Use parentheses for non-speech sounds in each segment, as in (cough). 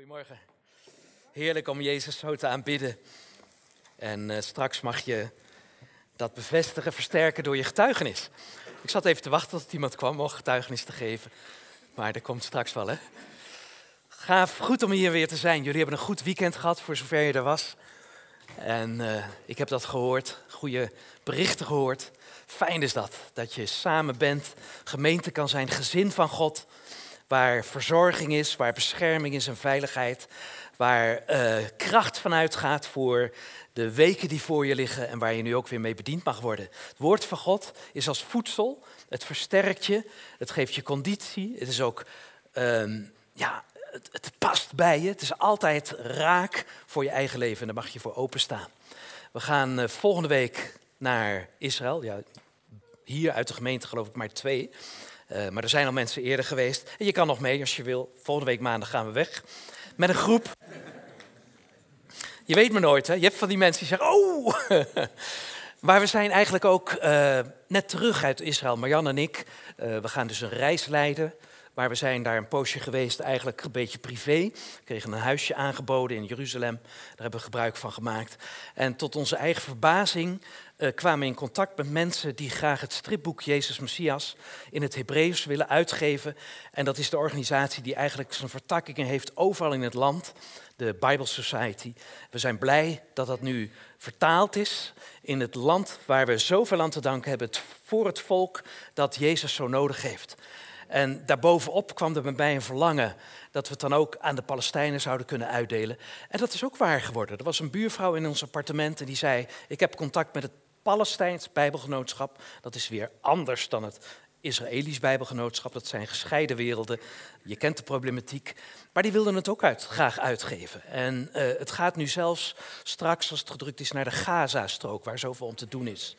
Goedemorgen. Heerlijk om Jezus zo te aanbidden. En eh, straks mag je dat bevestigen, versterken door je getuigenis. Ik zat even te wachten tot iemand kwam om getuigenis te geven. Maar dat komt straks wel, hè? Gaaf, goed om hier weer te zijn. Jullie hebben een goed weekend gehad, voor zover je er was. En eh, ik heb dat gehoord, goede berichten gehoord. Fijn is dat, dat je samen bent, gemeente kan zijn, gezin van God waar verzorging is, waar bescherming is en veiligheid, waar uh, kracht vanuit gaat voor de weken die voor je liggen en waar je nu ook weer mee bediend mag worden. Het woord van God is als voedsel, het versterkt je, het geeft je conditie, het is ook, um, ja, het, past bij je, het is altijd raak voor je eigen leven en daar mag je voor openstaan. We gaan uh, volgende week naar Israël, ja, hier uit de gemeente geloof ik maar twee. Uh, maar er zijn al mensen eerder geweest. En je kan nog mee als je wil. Volgende week maandag gaan we weg. Met een groep. Je weet me nooit, hè? Je hebt van die mensen die zeggen, oh! (laughs) maar we zijn eigenlijk ook uh, net terug uit Israël. Marjan en ik, uh, we gaan dus een reis leiden. Maar we zijn daar een poosje geweest, eigenlijk een beetje privé. We kregen een huisje aangeboden in Jeruzalem. Daar hebben we gebruik van gemaakt. En tot onze eigen verbazing uh, kwamen in contact met mensen die graag het stripboek Jezus Messias in het Hebreeuws willen uitgeven. En dat is de organisatie die eigenlijk zijn vertakkingen heeft overal in het land, de Bible Society. We zijn blij dat dat nu vertaald is in het land waar we zoveel aan te danken hebben, voor het volk dat Jezus zo nodig heeft. En daarbovenop kwam er bij mij een verlangen dat we het dan ook aan de Palestijnen zouden kunnen uitdelen. En dat is ook waar geworden. Er was een buurvrouw in ons appartement en die zei: Ik heb contact met het Palestijns Bijbelgenootschap. Dat is weer anders dan het Israëlisch Bijbelgenootschap. Dat zijn gescheiden werelden. Je kent de problematiek. Maar die wilden het ook uit, graag uitgeven. En uh, het gaat nu zelfs straks, als het gedrukt is, naar de Gaza-strook, waar zoveel om te doen is.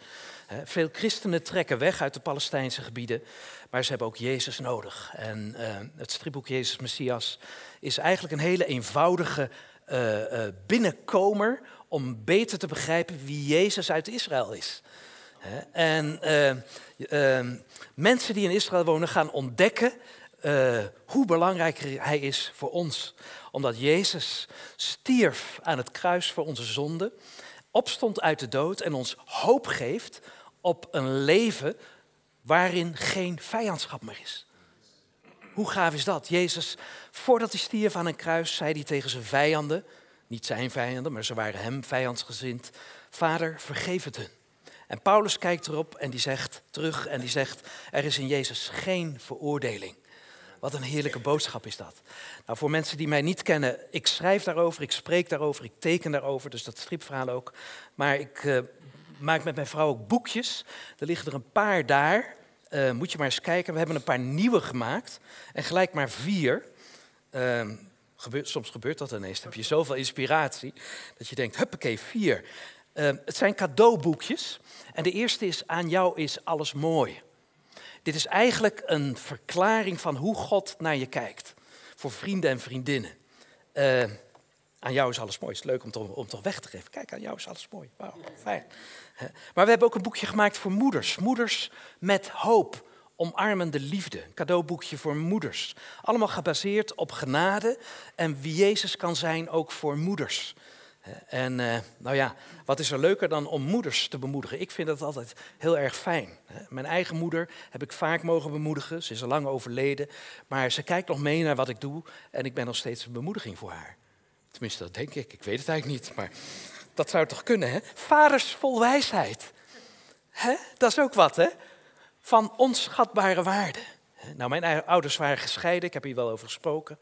Veel christenen trekken weg uit de Palestijnse gebieden, maar ze hebben ook Jezus nodig. En uh, het stripboek Jezus Messias is eigenlijk een hele eenvoudige uh, binnenkomer om beter te begrijpen wie Jezus uit Israël is. En mensen die in Israël wonen gaan ontdekken hoe belangrijk hij is voor ons. Omdat Jezus stierf aan het kruis voor onze zonden, opstond uit de dood en ons hoop geeft op een leven waarin geen vijandschap meer is. Hoe gaaf is dat? Jezus, voordat hij stierf aan een kruis, zei hij tegen zijn vijanden, niet zijn vijanden, maar ze waren hem vijandsgezind, Vader, vergeef het hun. En Paulus kijkt erop en die zegt terug en die zegt, er is in Jezus geen veroordeling. Wat een heerlijke boodschap is dat. Nou, voor mensen die mij niet kennen, ik schrijf daarover, ik spreek daarover, ik teken daarover, dus dat stripverhaal ook. Maar ik uh, maak met mijn vrouw ook boekjes. Er liggen er een paar daar. Uh, moet je maar eens kijken. We hebben een paar nieuwe gemaakt. En gelijk maar vier. Uh, gebeurt, soms gebeurt dat ineens. Dan heb je zoveel inspiratie dat je denkt, huppakee, vier. Uh, het zijn cadeauboekjes. En de eerste is, aan jou is alles mooi. Dit is eigenlijk een verklaring van hoe God naar je kijkt. Voor vrienden en vriendinnen. Uh, aan jou is alles mooi. Het is leuk om toch, om toch weg te geven. Kijk, aan jou is alles mooi. Wauw, fijn. Maar we hebben ook een boekje gemaakt voor moeders. Moeders met hoop. Omarmende liefde. Een cadeauboekje voor moeders. Allemaal gebaseerd op genade en wie Jezus kan zijn ook voor moeders. En uh, nou ja, wat is er leuker dan om moeders te bemoedigen? Ik vind dat altijd heel erg fijn. Mijn eigen moeder heb ik vaak mogen bemoedigen. Ze is al lang overleden. Maar ze kijkt nog mee naar wat ik doe. En ik ben nog steeds een bemoediging voor haar. Tenminste, dat denk ik. Ik weet het eigenlijk niet. Maar dat zou toch kunnen, hè? Vaders vol wijsheid. Hè? Dat is ook wat, hè? Van onschatbare waarde. Nou, mijn ouders waren gescheiden, ik heb hier wel over gesproken.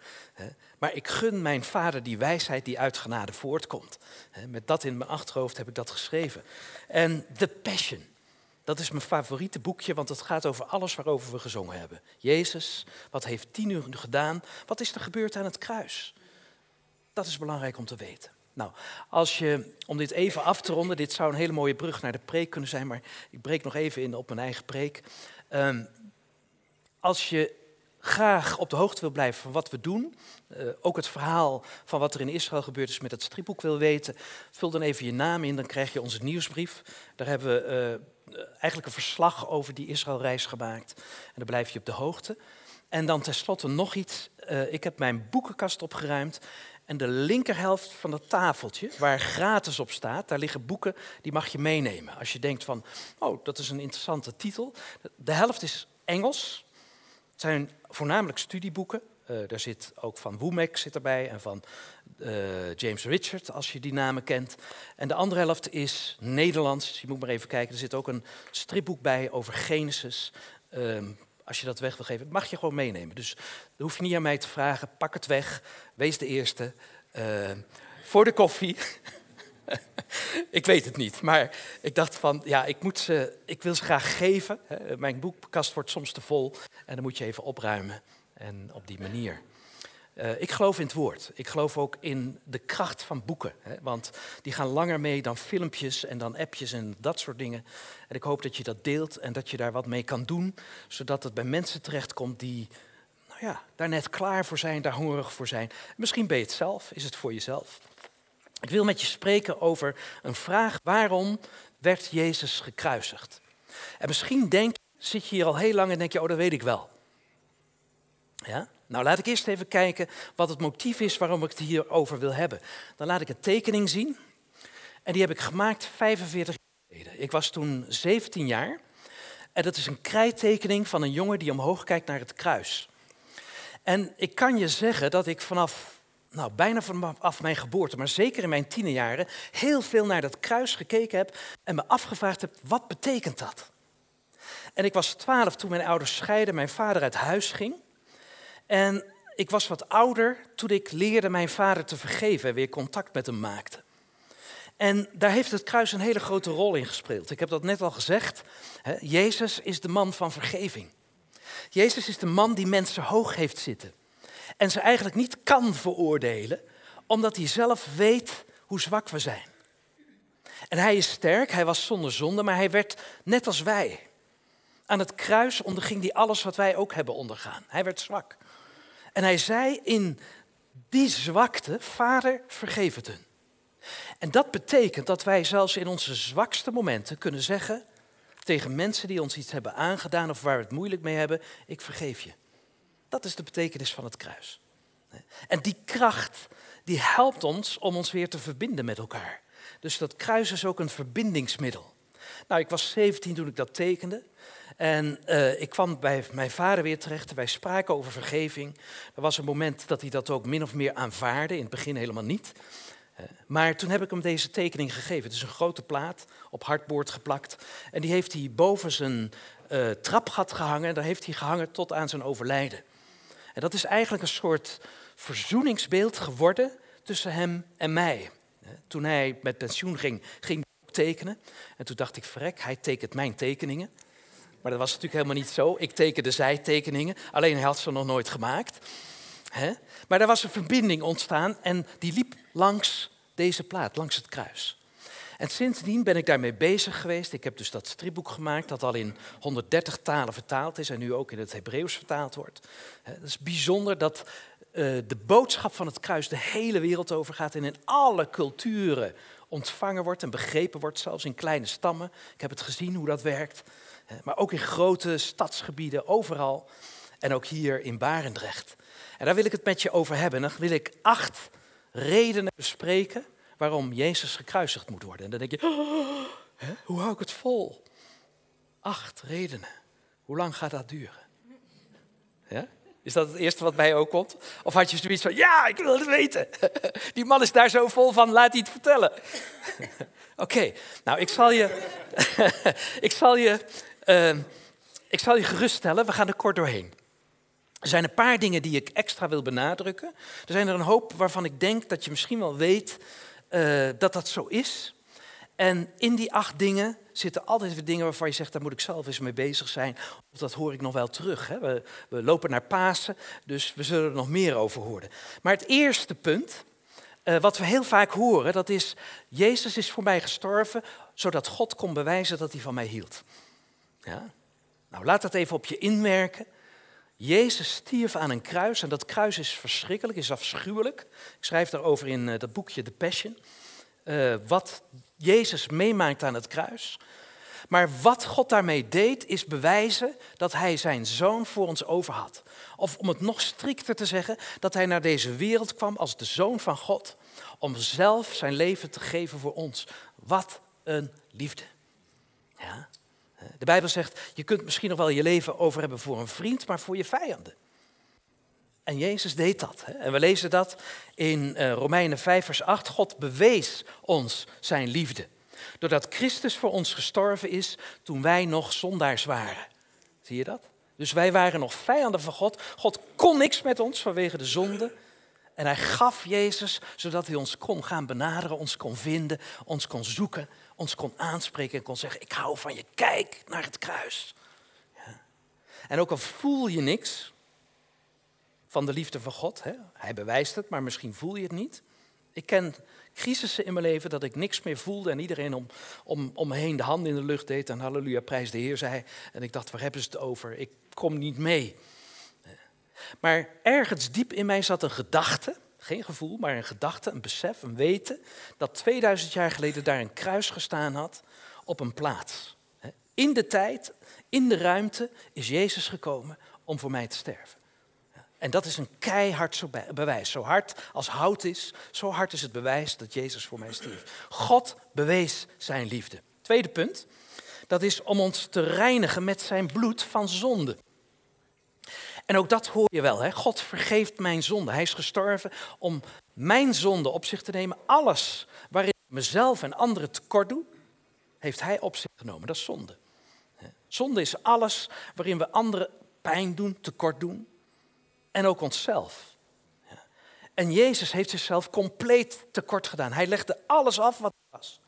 Maar ik gun mijn vader die wijsheid die uit genade voortkomt. Met dat in mijn achterhoofd heb ik dat geschreven. En The Passion, dat is mijn favoriete boekje, want het gaat over alles waarover we gezongen hebben. Jezus, wat heeft tien uur gedaan? Wat is er gebeurd aan het kruis? Dat is belangrijk om te weten. Nou, als je, om dit even af te ronden, dit zou een hele mooie brug naar de preek kunnen zijn, maar ik breek nog even in op mijn eigen preek. Um, als je graag op de hoogte wil blijven van wat we doen, uh, ook het verhaal van wat er in Israël gebeurd is met het stripboek wil weten, vul dan even je naam in, dan krijg je onze nieuwsbrief. Daar hebben we uh, eigenlijk een verslag over die Israëlreis gemaakt en dan blijf je op de hoogte. En dan tenslotte nog iets. Uh, ik heb mijn boekenkast opgeruimd. En de linkerhelft van dat tafeltje, waar gratis op staat, daar liggen boeken, die mag je meenemen. Als je denkt van, oh, dat is een interessante titel. De helft is Engels. Het zijn voornamelijk studieboeken. Uh, daar zit ook van Woemek zit erbij en van uh, James Richard, als je die namen kent. En de andere helft is Nederlands. Je moet maar even kijken, er zit ook een stripboek bij over Genesis. Um, als je dat weg wil geven, mag je gewoon meenemen. Dus hoef je niet aan mij te vragen, pak het weg, wees de eerste. Uh, voor de koffie. (laughs) ik weet het niet, maar ik dacht van, ja, ik, moet ze, ik wil ze graag geven. Mijn boekkast wordt soms te vol en dan moet je even opruimen. En op die manier. Uh, ik geloof in het woord. Ik geloof ook in de kracht van boeken. Hè, want die gaan langer mee dan filmpjes en dan appjes en dat soort dingen. En ik hoop dat je dat deelt en dat je daar wat mee kan doen. Zodat het bij mensen terechtkomt die nou ja, daar net klaar voor zijn, daar hongerig voor zijn. Misschien ben je het zelf, is het voor jezelf. Ik wil met je spreken over een vraag. Waarom werd Jezus gekruisigd? En misschien denk, zit je hier al heel lang en denk je, oh dat weet ik wel. Ja? Nou, laat ik eerst even kijken wat het motief is waarom ik het hierover wil hebben. Dan laat ik een tekening zien. En die heb ik gemaakt 45 jaar geleden. Ik was toen 17 jaar. En dat is een krijttekening van een jongen die omhoog kijkt naar het kruis. En ik kan je zeggen dat ik vanaf, nou bijna vanaf mijn geboorte, maar zeker in mijn tienerjaren, heel veel naar dat kruis gekeken heb en me afgevraagd heb, wat betekent dat? En ik was 12 toen mijn ouders scheiden, mijn vader uit huis ging. En ik was wat ouder toen ik leerde mijn vader te vergeven en weer contact met hem maakte. En daar heeft het kruis een hele grote rol in gespeeld. Ik heb dat net al gezegd. Jezus is de man van vergeving. Jezus is de man die mensen hoog heeft zitten. En ze eigenlijk niet kan veroordelen, omdat hij zelf weet hoe zwak we zijn. En hij is sterk, hij was zonder zonde, maar hij werd net als wij. Aan het kruis onderging hij alles wat wij ook hebben ondergaan. Hij werd zwak. En hij zei in die zwakte, Vader, vergeef het hun. En dat betekent dat wij zelfs in onze zwakste momenten kunnen zeggen tegen mensen die ons iets hebben aangedaan of waar we het moeilijk mee hebben, ik vergeef je. Dat is de betekenis van het kruis. En die kracht, die helpt ons om ons weer te verbinden met elkaar. Dus dat kruis is ook een verbindingsmiddel. Nou, ik was 17 toen ik dat tekende. En uh, ik kwam bij mijn vader weer terecht. Wij spraken over vergeving. Er was een moment dat hij dat ook min of meer aanvaarde. In het begin helemaal niet. Uh, maar toen heb ik hem deze tekening gegeven. Het is een grote plaat op hardboord geplakt. En die heeft hij boven zijn uh, trapgat gehangen. En daar heeft hij gehangen tot aan zijn overlijden. En dat is eigenlijk een soort verzoeningsbeeld geworden tussen hem en mij. Toen hij met pensioen ging, ging tekenen. En toen dacht ik, verrek, hij tekent mijn tekeningen. Maar dat was natuurlijk helemaal niet zo. Ik tekende zijtekeningen, alleen hij had ze nog nooit gemaakt. Maar er was een verbinding ontstaan en die liep langs deze plaat, langs het kruis. En sindsdien ben ik daarmee bezig geweest. Ik heb dus dat stripboek gemaakt dat al in 130 talen vertaald is en nu ook in het Hebreeuws vertaald wordt. Het is bijzonder dat uh, de boodschap van het kruis de hele wereld over gaat en in alle culturen ontvangen wordt en begrepen wordt, zelfs in kleine stammen. Ik heb het gezien hoe dat werkt. Maar ook in grote stadsgebieden, overal. En ook hier in Barendrecht. En daar wil ik het met je over hebben. En dan wil ik acht redenen bespreken waarom Jezus gekruisigd moet worden. En dan denk je, oh, hoe hou ik het vol? Acht redenen. Hoe lang gaat dat duren? Is dat het eerste wat bij je ook komt? Of had je zoiets van, ja, ik wil het weten. (laughs) Die man is daar zo vol van, laat hij het vertellen. (laughs) Oké, nou ik zal je, (laughs) ik zal je uh, ik zal je geruststellen, we gaan er kort doorheen. Er zijn een paar dingen die ik extra wil benadrukken. Er zijn er een hoop waarvan ik denk dat je misschien wel weet uh, dat dat zo is. En in die acht dingen zitten altijd weer dingen waarvan je zegt, daar moet ik zelf eens mee bezig zijn. Of dat hoor ik nog wel terug. Hè? We, we, lopen naar Pasen, dus we zullen er nog meer over horen. Maar het eerste punt, uh, wat we heel vaak horen, dat is, Jezus is voor mij gestorven, zodat God kon bewijzen dat hij van mij hield. Ja? Nou, laat dat even op je inwerken. Jezus stierf aan een kruis en dat kruis is verschrikkelijk, is afschuwelijk. Ik schrijf daarover in uh, dat boekje The Passion. Uh, wat Jezus meemaakt aan het kruis. Maar wat God daarmee deed, is bewijzen dat hij zijn zoon voor ons over had. Of om het nog strikter te zeggen, dat hij naar deze wereld kwam als de zoon van God. Om zelf zijn leven te geven voor ons. Wat een liefde. Ja. De Bijbel zegt, je kunt misschien nog wel je leven over hebben voor een vriend, maar voor je vijanden. En Jezus deed dat. En we lezen dat in eh, Romeinen 5, vers 8. God bewees ons zijn liefde. Doordat Christus voor ons gestorven is toen wij nog zondaars waren. Zie je dat? Dus wij waren nog vijanden van God. God kon niks met ons vanwege de zonde. En hij gaf Jezus zodat hij ons kon gaan benaderen, ons kon vinden, ons kon zoeken, ons kon aanspreken en kon zeggen: Ik hou van je, kijk naar het kruis. Ja. En ook al voel je niks van de liefde van God, hè? hij bewijst het, maar misschien voel je het niet. Ik ken crisissen in mijn leven dat ik niks meer voelde en iedereen om, om, om me heen de handen in de lucht deed en halleluja, prijs de Heer zei. En ik dacht, waar hebben ze het over? Ik kom niet mee. Maar ergens diep in mij zat een gedachte, geen gevoel, maar een gedachte, een besef, een weten, dat 2000 jaar geleden daar een kruis gestaan had op een plaats. In de tijd, in de ruimte is Jezus gekomen om voor mij te sterven. En dat is een keihard bewijs. Zo hard als hout is, zo hard is het bewijs dat Jezus voor mij stierf. God bewees zijn liefde. Tweede punt, dat is om ons te reinigen met zijn bloed van zonde. En ook dat hoor je wel. Hè? God vergeeft mijn zonde. Hij is gestorven om mijn zonde op zich te nemen. Alles waarin ik mezelf en anderen tekort doe, heeft hij op zich genomen. Dat is zonde. Zonde is alles waarin we anderen pijn doen, tekort doen. En ook onszelf. En Jezus heeft zichzelf compleet tekort gedaan. Hij legde alles af wat was.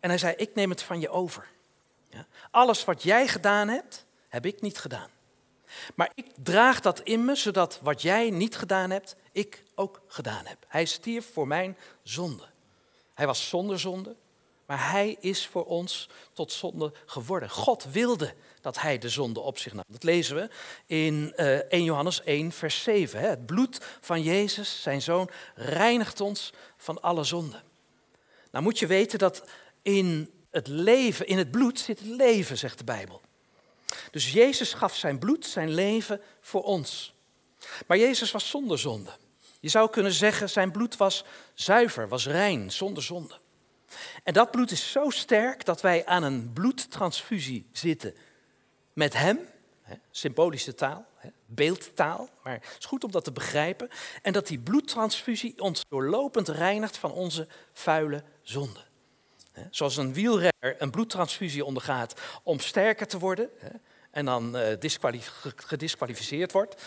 En hij zei, ik neem het van je over. Alles wat jij gedaan hebt, heb ik niet gedaan. Maar ik draag dat in me, zodat wat jij niet gedaan hebt, ik ook gedaan heb. Hij stierf voor mijn zonde. Hij was zonder zonde, maar hij is voor ons tot zonde geworden. God wilde dat hij de zonde op zich nam. Dat lezen we in uh, eh, 1 Johannes 1, vers 7. Hè. Het bloed van Jezus, zijn zoon, reinigt ons van alle zonde. Nou moet je weten dat in het leven, in het bloed zit het leven, zegt de Bijbel. Dus Jezus gaf zijn bloed, zijn leven voor ons. Maar Jezus was zonder zonde. Je zou kunnen zeggen, zijn bloed was zuiver, was rein, zonder zonde. En dat bloed is zo sterk dat wij aan een bloedtransfusie zitten met hem, symbolische taal, beeldtaal, maar het is goed om dat te begrijpen. En dat die bloedtransfusie ons doorlopend reinigt van onze vuile zonde. Zoals een wielrenner een bloedtransfusie ondergaat om sterker te worden en dan uh, gedisqualificeerd wordt.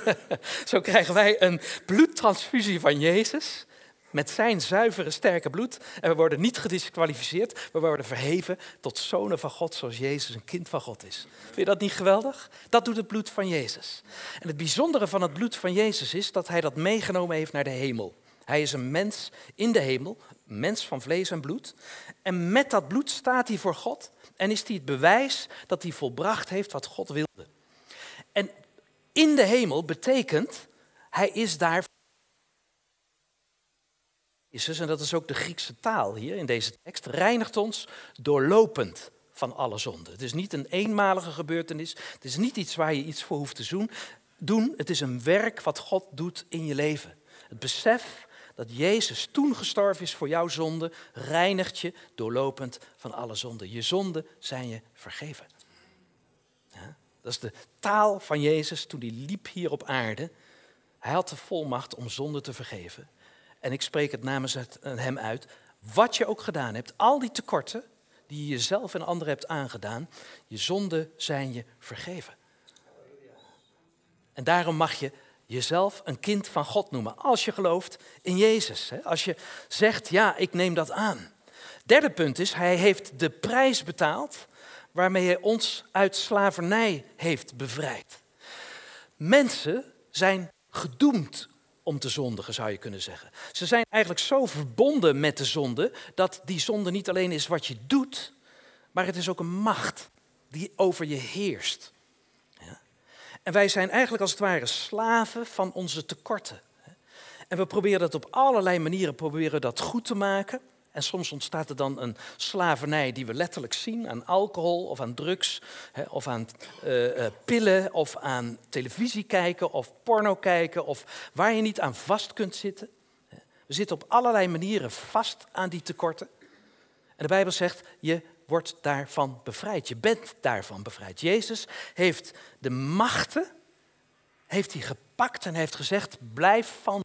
(laughs) Zo krijgen wij een bloedtransfusie van Jezus met zijn zuivere, sterke bloed. En we worden niet gedisqualificeerd, we worden verheven tot zonen van God, zoals Jezus een kind van God is. Vind je dat niet geweldig? Dat doet het bloed van Jezus. En het bijzondere van het bloed van Jezus is dat hij dat meegenomen heeft naar de hemel. Hij is een mens in de hemel, mens van vlees en bloed. En met dat bloed staat hij voor God en is hij het bewijs dat hij volbracht heeft wat God wilde. En in de hemel betekent, hij is daar. Jezus, en dat is ook de Griekse taal hier in deze tekst, reinigt ons doorlopend van alle zonden. Het is niet een eenmalige gebeurtenis, het is niet iets waar je iets voor hoeft te doen. Het is een werk wat God doet in je leven. Het besef dat Jezus toen gestorven is voor jouw zonde, reinigt je doorlopend van alle zonden. Je zonden zijn je vergeven. Dat is de taal van Jezus toen hij liep hier op aarde. Hij had de volmacht om zonde te vergeven. En ik spreek het namens hem uit. Wat je ook gedaan hebt, al die tekorten die je jezelf en anderen hebt aangedaan, je zonden zijn je vergeven. En daarom mag je jezelf een kind van God noemen. Als je gelooft in Jezus. Als je zegt, ja, ik neem dat aan. Derde punt is, hij heeft de prijs betaald waarmee hij ons uit slavernij heeft bevrijd. Mensen zijn gedoemd om te zondigen, zou je kunnen zeggen. Ze zijn eigenlijk zo verbonden met de zonde dat die zonde niet alleen is wat je doet, maar het is ook een macht die over je heerst. En wij zijn eigenlijk als het ware slaven van onze tekorten. En we proberen dat op allerlei manieren proberen dat goed te maken. En soms ontstaat er dan een slavernij die we letterlijk zien aan alcohol of aan drugs, of aan uh, uh, pillen of aan televisie kijken of porno kijken of waar je niet aan vast kunt zitten. We zitten op allerlei manieren vast aan die tekorten. En de Bijbel zegt, je wordt daarvan bevrijd. Je bent daarvan bevrijd. Jezus heeft de machten, heeft hij gepakt en heeft gezegd, blijf van.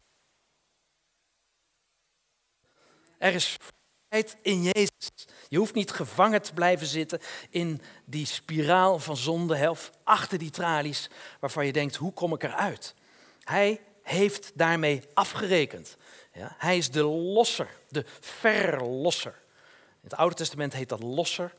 Er is vrijheid in Jezus. Je hoeft niet gevangen te blijven zitten in die spiraal van zonde of achter die tralies waarvan je denkt, hoe kom ik eruit? Hij heeft daarmee afgerekend. Ja, hij is de losser, de verlosser. In het Oude Testament heet dat losser.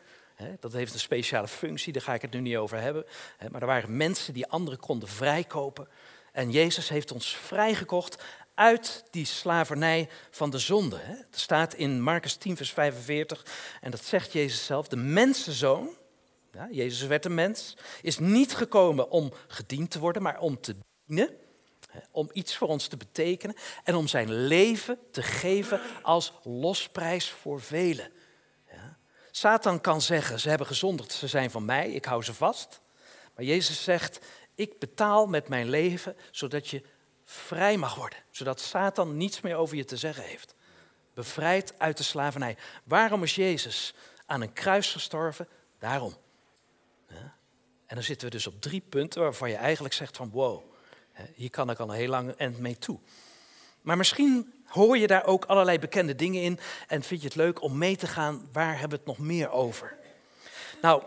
Dat heeft een speciale functie, daar ga ik het nu niet over hebben. Maar er waren mensen die anderen konden vrijkopen. En Jezus heeft ons vrijgekocht uit die slavernij van de zonde. Het staat in Marcus 10, vers 45. En dat zegt Jezus zelf. De mensenzoon, ja, Jezus werd een mens, is niet gekomen om gediend te worden, maar om te dienen om iets voor ons te betekenen en om zijn leven te geven als losprijs voor velen. Satan kan zeggen, ze hebben gezondigd, ze zijn van mij, ik hou ze vast. Maar Jezus zegt, ik betaal met mijn leven zodat je vrij mag worden. Zodat Satan niets meer over je te zeggen heeft. Bevrijd uit de slavernij. Waarom is Jezus aan een kruis gestorven? Daarom. En dan zitten we dus op drie punten waarvan je eigenlijk zegt van wow, hier kan ik al heel lang end mee toe. Maar misschien hoor je daar ook allerlei bekende dingen in en vind je het leuk om mee te gaan, waar hebben we het nog meer over? Nou,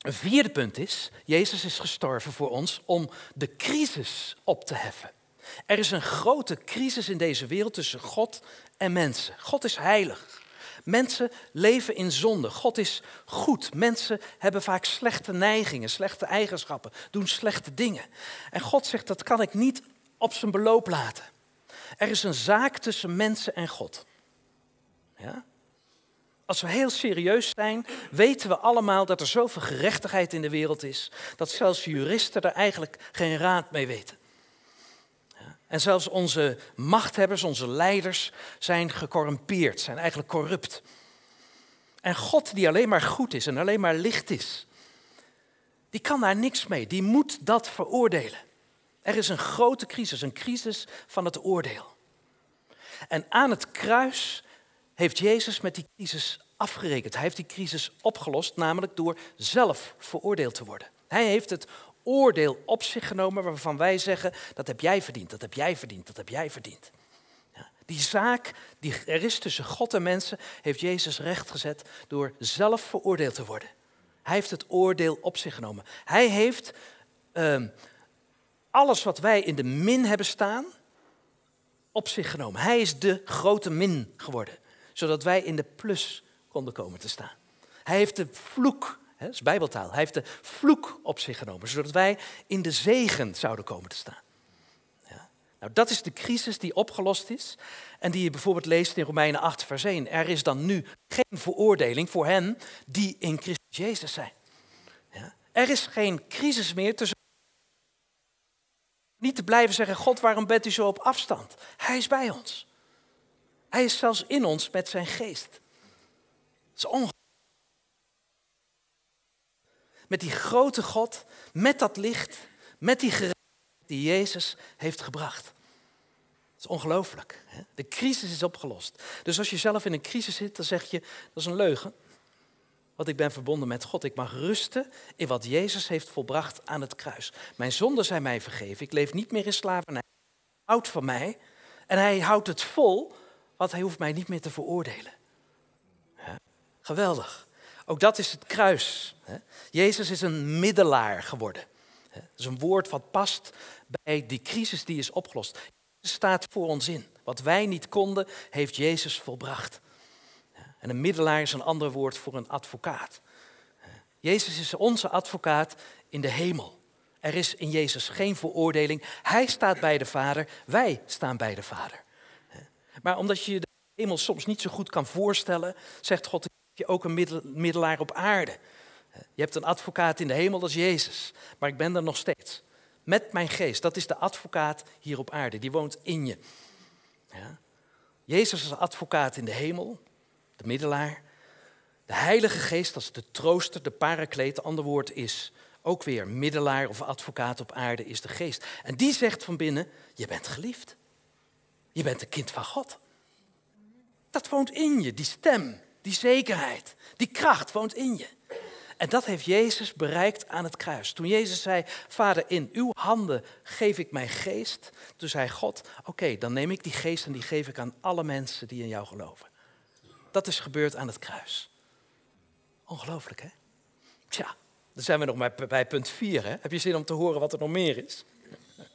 een vierde punt is, Jezus is gestorven voor ons om de crisis op te heffen. Er is een grote crisis in deze wereld tussen God en mensen. God is heilig. Mensen leven in zonde. God is goed. Mensen hebben vaak slechte neigingen, slechte eigenschappen, doen slechte dingen. En God zegt dat kan ik niet op zijn beloop laten. Er is een zaak tussen mensen en God. Ja? Als we heel serieus zijn, weten we allemaal dat er zoveel gerechtigheid in de wereld is, dat zelfs juristen er eigenlijk geen raad mee weten. En zelfs onze machthebbers, onze leiders zijn gecorrumpeerd, zijn eigenlijk corrupt. En God, die alleen maar goed is en alleen maar licht is, die kan daar niks mee. Die moet dat veroordelen. Er is een grote crisis, een crisis van het oordeel. En aan het kruis heeft Jezus met die crisis afgerekend. Hij heeft die crisis opgelost, namelijk door zelf veroordeeld te worden. Hij heeft het oordeel op zich genomen waarvan wij zeggen, dat heb jij verdiend, dat heb jij verdiend, dat heb jij verdiend. Die zaak die er is tussen God en mensen, heeft Jezus rechtgezet door zelf veroordeeld te worden. Hij heeft het oordeel op zich genomen. Hij heeft uh, alles wat wij in de min hebben staan, op zich genomen. Hij is de grote min geworden, zodat wij in de plus konden komen te staan. Hij heeft de vloek dat is bijbeltaal. Hij heeft de vloek op zich genomen, zodat wij in de zegen zouden komen te staan. Ja. Nou, dat is de crisis die opgelost is en die je bijvoorbeeld leest in Romeinen 8, vers 1. Er is dan nu geen veroordeling voor hen die in Christus Jezus zijn. Ja. Er is geen crisis meer tussen niet te blijven zeggen, God, waarom bent u zo op afstand? Hij is bij ons. Hij is zelfs in ons met zijn geest. Dat is ongelooflijk. met die grote God, met dat licht, met die gerechtigheid die Jezus heeft gebracht. Dat is ongelooflijk. De crisis is opgelost. Dus als je zelf in een crisis zit, dan zeg je, dat is een leugen. Want ik ben verbonden met God. Ik mag rusten in wat Jezus heeft volbracht aan het kruis. Mijn zonden zijn mij vergeven. Ik leef niet meer in slavernij. Hij houdt van mij. En hij houdt het vol, want hij hoeft mij niet meer te veroordelen. Geweldig. Ook dat is het kruis. Jezus is een middelaar geworden. Dat is een woord wat past bij die crisis die is opgelost. Jezus staat voor ons in. Wat wij niet konden, heeft Jezus volbracht. En een middelaar is een ander woord voor een advocaat. Jezus is onze advocaat in de hemel. Er is in Jezus geen veroordeling. Hij staat bij de Vader, wij staan bij de Vader. Maar omdat je de hemel soms niet zo goed kan voorstellen, zegt God je ook een middelaar op aarde. Je hebt een advocaat in de hemel, dat is Jezus. Maar ik ben er nog steeds. Met mijn geest. Dat is de advocaat hier op aarde. Die woont in je. Ja. Jezus is advocaat in de hemel. De middelaar. De Heilige Geest als de trooster, de parakleet. Ander woord is ook weer middelaar of advocaat op aarde is de Geest. En die zegt van binnen, je bent geliefd. Je bent een kind van God. Dat woont in je, die stem, die zekerheid, die kracht woont in je. En dat heeft Jezus bereikt aan het kruis. Toen Jezus zei, Vader, in uw handen geef ik mijn geest. Toen zei God, oké, dan neem ik die geest en die geef ik aan alle mensen die in jou geloven. Dat is gebeurd aan het kruis. Ongelooflijk, hè? Tja, dan zijn we nog maar bij punt 4. Hè? Heb je zin om te horen wat er nog meer is?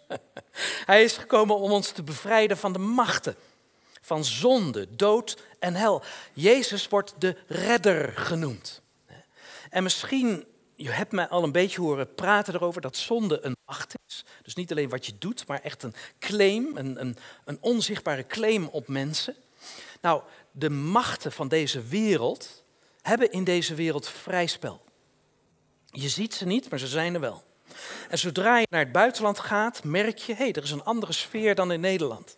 (laughs) Hij is gekomen om ons te bevrijden van de machten. Van zonde, dood en hel. Jezus wordt de redder genoemd. En misschien, je hebt mij al een beetje horen praten erover dat zonde een macht is. Dus niet alleen wat je doet, maar echt een claim, een, een, een onzichtbare claim op mensen. Nou, de machten van deze wereld hebben in deze wereld vrij spel. Je ziet ze niet, maar ze zijn er wel. En zodra je naar het buitenland gaat, merk je, hé, hey, er is een andere sfeer dan in Nederland.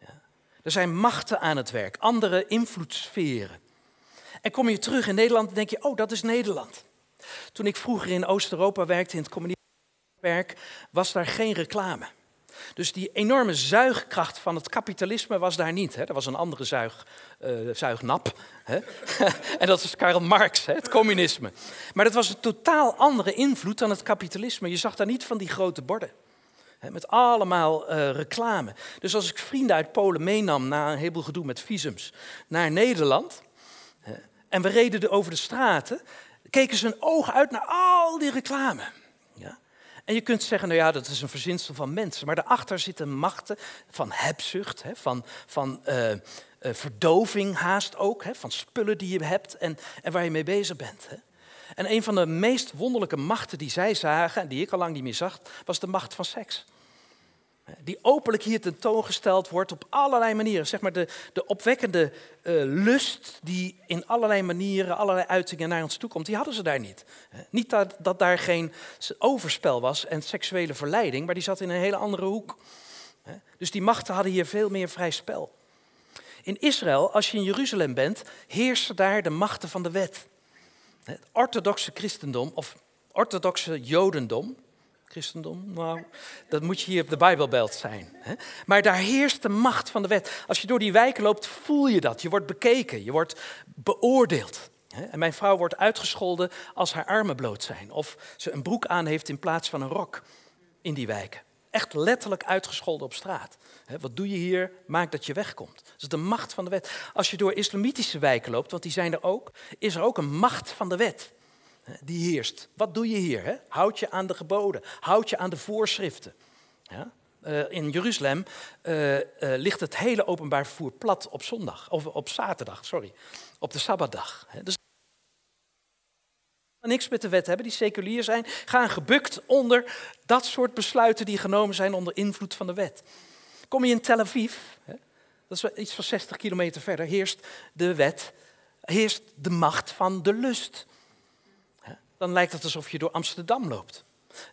Ja. Er zijn machten aan het werk, andere invloedssferen. En kom je terug in Nederland, dan denk je, oh, dat is Nederland. Toen ik vroeger in Oost-Europa werkte, in het communistische was daar geen reclame. Dus die enorme zuigkracht van het kapitalisme was daar niet. Hè. Er was een andere zuig, uh, zuignap. Hè. (laughs) en dat is Karl Marx, hè, het communisme. Maar dat was een totaal andere invloed dan het kapitalisme. Je zag daar niet van die grote borden. Hè, met allemaal uh, reclame. Dus als ik vrienden uit Polen meenam na een heleboel gedoe met visums naar Nederland. en we reden over de straten. keken ze hun ogen uit naar al die reclame. En je kunt zeggen, nou ja, dat is een verzinsel van mensen. Maar daarachter zitten machten van hebzucht, hè, van, van uh, uh, verdoving haast ook. Hè, van spullen die je hebt en, en waar je mee bezig bent. Hè. En een van de meest wonderlijke machten die zij zagen, en die ik al lang niet meer zag, was de macht van seks. Die openlijk hier tentoongesteld wordt op allerlei manieren. Zeg maar de, de opwekkende uh, lust die in allerlei manieren, allerlei uitingen naar ons toe komt, die hadden ze daar niet. Niet dat, dat daar geen overspel was en seksuele verleiding, maar die zat in een hele andere hoek. Dus die machten hadden hier veel meer vrij spel. In Israël, als je in Jeruzalem bent, heersen daar de machten van de wet. Het orthodoxe christendom of orthodoxe jodendom, Christendom? Nou, dat moet je hier op de Bijbelbelt zijn. Hè? Maar daar heerst de macht van de wet. Als je door die wijken loopt, voel je dat. Je wordt bekeken, je wordt beoordeeld. Hè? En mijn vrouw wordt uitgescholden als haar armen bloot zijn. Of ze een broek aan heeft in plaats van een rok in die wijken. Echt letterlijk uitgescholden op straat. Wat doe je hier? Maak dat je wegkomt. Dat is de macht van de wet. Als je door islamitische wijken loopt, want die zijn er ook, is er ook een macht van de wet die heerst. Wat doe je hier? Hè? Houd je aan de geboden, houd je aan de voorschriften. Ja? Uh, in Jeruzalem uh, uh, ligt het hele openbaar vervoer plat op zondag, of op zaterdag, sorry, op de sabbatdag. Dus niks met de wet hebben, die seculier zijn, gaan gebukt onder dat soort besluiten die genomen zijn onder invloed van de wet. Kom je in Tel Aviv, hè? dat is iets van 60 kilometer verder, heerst de wet, heerst de macht van de lust dan lijkt het alsof je door Amsterdam loopt.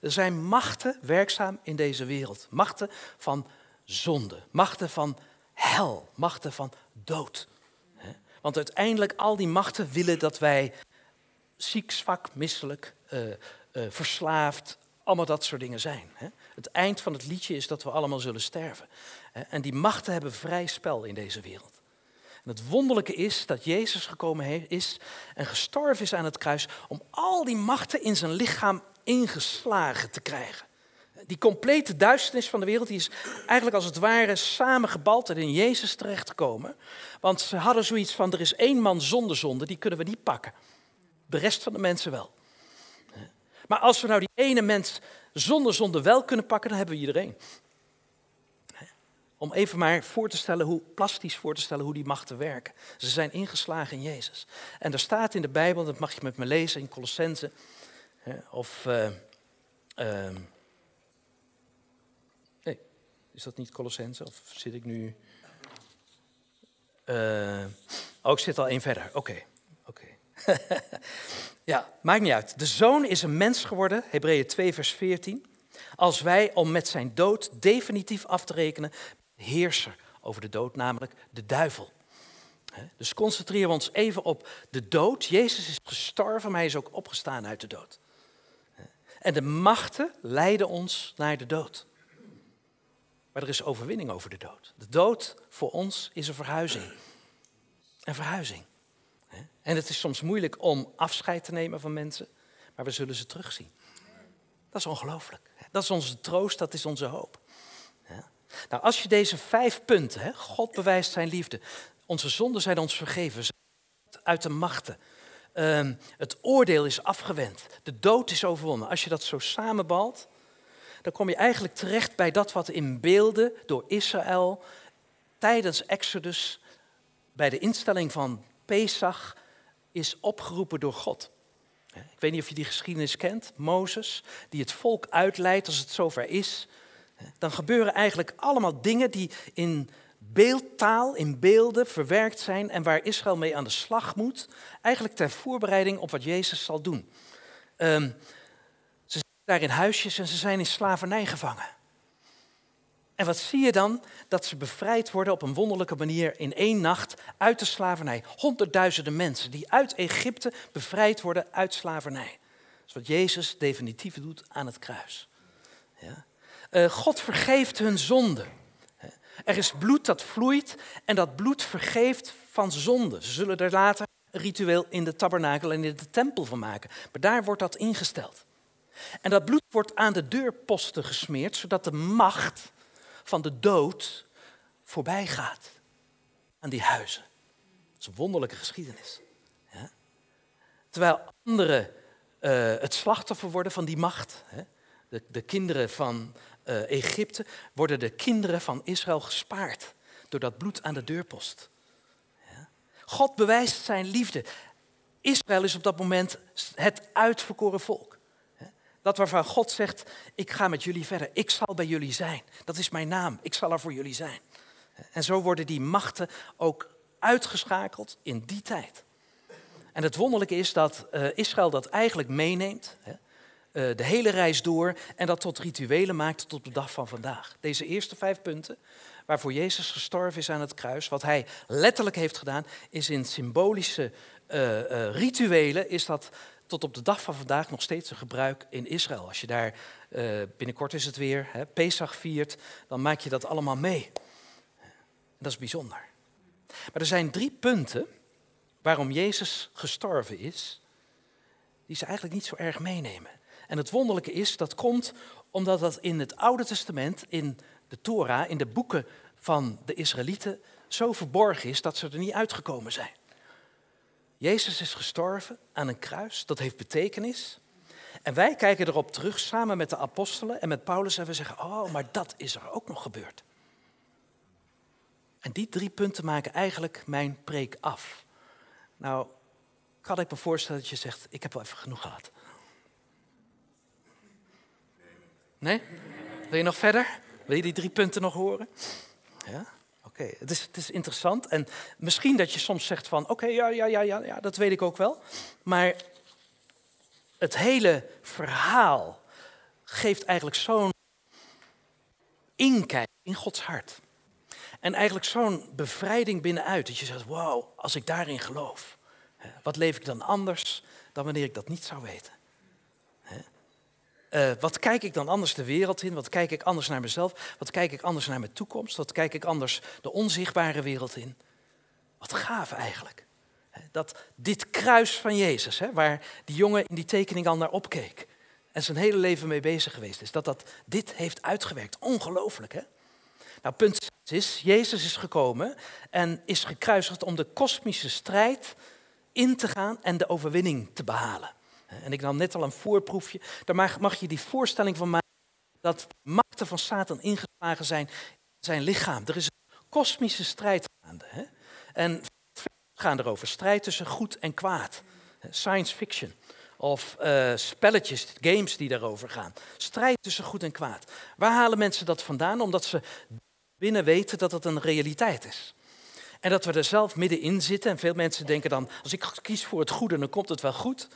Er zijn machten werkzaam in deze wereld. Machten van zonde, machten van hel, machten van dood. Want uiteindelijk al die machten willen dat wij ziek, zwak, misselijk, uh, uh, verslaafd, allemaal dat soort dingen zijn. Het eind van het liedje is dat we allemaal zullen sterven. En die machten hebben vrij spel in deze wereld. En het wonderlijke is dat Jezus gekomen is en gestorven is aan het kruis om al die machten in zijn lichaam ingeslagen te krijgen. Die complete duisternis van de wereld die is eigenlijk als het ware samengebald en in Jezus terechtgekomen. Want ze hadden zoiets van, er is één man zonder zonde, die kunnen we niet pakken. De rest van de mensen wel. Maar als we nou die ene mens zonder zonde wel kunnen pakken, dan hebben we iedereen. Om even maar voor te stellen hoe, plastisch voor te stellen hoe die machten werken. Ze zijn ingeslagen in Jezus. En er staat in de Bijbel, dat mag je met me lezen in Colossense. Of. Uh, uh, nee, is dat niet Colossense? Of zit ik nu. Uh, oh, ik zit al één verder. Oké. oké. (laughs) ja, maakt niet uit. De zoon is een mens geworden, Hebreeën 2, vers 14. Als wij, om met zijn dood definitief af te rekenen, heerser over de dood, namelijk de duivel. Dus concentreren we ons even op de dood. Jezus is gestorven, maar hij is ook opgestaan uit de dood. En de machten leiden ons naar de dood. Maar er is overwinning over de dood. De dood voor ons is een verhuizing. Een verhuizing. En het is soms moeilijk om afscheid te nemen van mensen, maar we zullen ze terugzien. Dat is ongelooflijk. Dat is onze troost, dat is onze hoop. Nou, als je deze vijf punten, God bewijst zijn liefde, onze zonden zijn ons vergeven, uit de machten, ehm, het oordeel is afgewend, de dood is overwonnen. Als je dat zo samenbalt, dan kom je eigenlijk terecht bij dat wat in beelden door Israël tijdens Exodus, bij de instelling van Pesach, is opgeroepen door God. Ik weet niet of je die geschiedenis kent. Mozes, die het volk uitleidt als het zover is. Dan gebeuren eigenlijk allemaal dingen die in beeldtaal, in beelden verwerkt zijn en waar Israël mee aan de slag moet. Eigenlijk ter voorbereiding op wat Jezus zal doen. Um, ze zijn daar in huisjes en ze zijn in slavernij gevangen. En wat zie je dan? Dat ze bevrijd worden op een wonderlijke manier in één nacht uit de slavernij. Honderdduizenden mensen die uit Egypte bevrijd worden uit slavernij. Dat is wat Jezus definitief doet aan het kruis. Ja? Uh, God vergeeft hun zonde. Er is bloed dat vloeit en dat bloed vergeeft van zonde. Ze zullen er later een ritueel in de tabernakel en in de tempel van maken. Maar daar wordt dat ingesteld. En dat bloed wordt aan de deurposten gesmeerd, zodat de macht van de dood voorbij gaat aan die huizen. Dat is een wonderlijke geschiedenis. Terwijl anderen uh, het slachtoffer worden van die macht. Hè? De, de, kinderen van uh, Egypte worden de kinderen van Israël gespaard door dat bloed aan de deurpost. Ja? God bewijst zijn liefde. Israël is op dat moment het uitverkoren volk. Dat waarvan God zegt, ik ga met jullie verder, ik zal bij jullie zijn. Dat is mijn naam, ik zal er voor jullie zijn. En zo worden die machten ook uitgeschakeld in die tijd. En het wonderlijke is dat uh, Israël dat eigenlijk meeneemt, de hele reis door, en dat tot rituelen maakt tot de dag van vandaag. Deze eerste vijf punten, waarvoor Jezus gestorven is aan het kruis, wat hij letterlijk heeft gedaan, is in symbolische uh, rituelen, is dat tot op de dag van vandaag nog steeds een gebruik in Israël. Als je daar, binnenkort is het weer, hè, Pesach viert, dan maak je dat allemaal mee. dat is bijzonder. Maar er zijn drie punten waarom Jezus gestorven is, die ze eigenlijk niet zo erg meenemen. En het wonderlijke is, dat komt omdat dat in het Oude Testament, in de Torah, in de boeken van de Israëlieten, zo verborgen is dat ze er niet uitgekomen zijn. Jezus is gestorven aan een kruis, dat heeft betekenis. En wij kijken erop terug samen met de apostelen en met Paulus en we zeggen, oh, maar dat is er ook nog gebeurd. En die drie punten maken eigenlijk mijn preek af. Nou, kan ik me voorstellen dat je zegt, ik heb wel even genoeg gehad. Nee? Wil je nog verder? Wil je die drie punten nog horen? Ja? Oké, het, is, het is interessant. En misschien dat je soms zegt van, oké, ja, ja, ja, ja, ja, dat weet ik ook wel. Maar het hele verhaal geeft eigenlijk zo'n inkijk in Gods hart. En eigenlijk zo'n bevrijding binnenuit. Dat je zegt, wow, als ik daarin geloof. Wat leef ik dan anders dan wanneer ik dat niet zou weten? Uh, wat kijk ik dan anders de wereld in? Wat kijk ik anders naar mezelf? Wat kijk ik anders naar mijn toekomst? Wat kijk ik anders de onzichtbare wereld in? Wat gaaf eigenlijk. Dat dit kruis van Jezus, hè, waar die jongen in die tekening al naar opkeek en zijn hele leven mee bezig geweest is, dat dat dit heeft uitgewerkt. Ongelooflijk, hè? Nou, punt is, Jezus is gekomen en is gekruisigd om de kosmische strijd in te gaan en de overwinning te behalen. En ik nam net al een voorproefje. Daar mag, je die voorstelling van maken dat machten van Satan ingeslagen zijn in zijn lichaam. Er is een kosmische strijd gaande. Hè? En gaan erover. Strijd tussen goed en kwaad. Science fiction. Of uh, spelletjes, games die daarover gaan. Strijd tussen goed en kwaad. Waar halen mensen dat vandaan? Omdat ze binnen weten dat het een realiteit is. En dat we er zelf middenin zitten. En veel mensen denken dan, als ik kies voor het goede, dan komt het wel goed.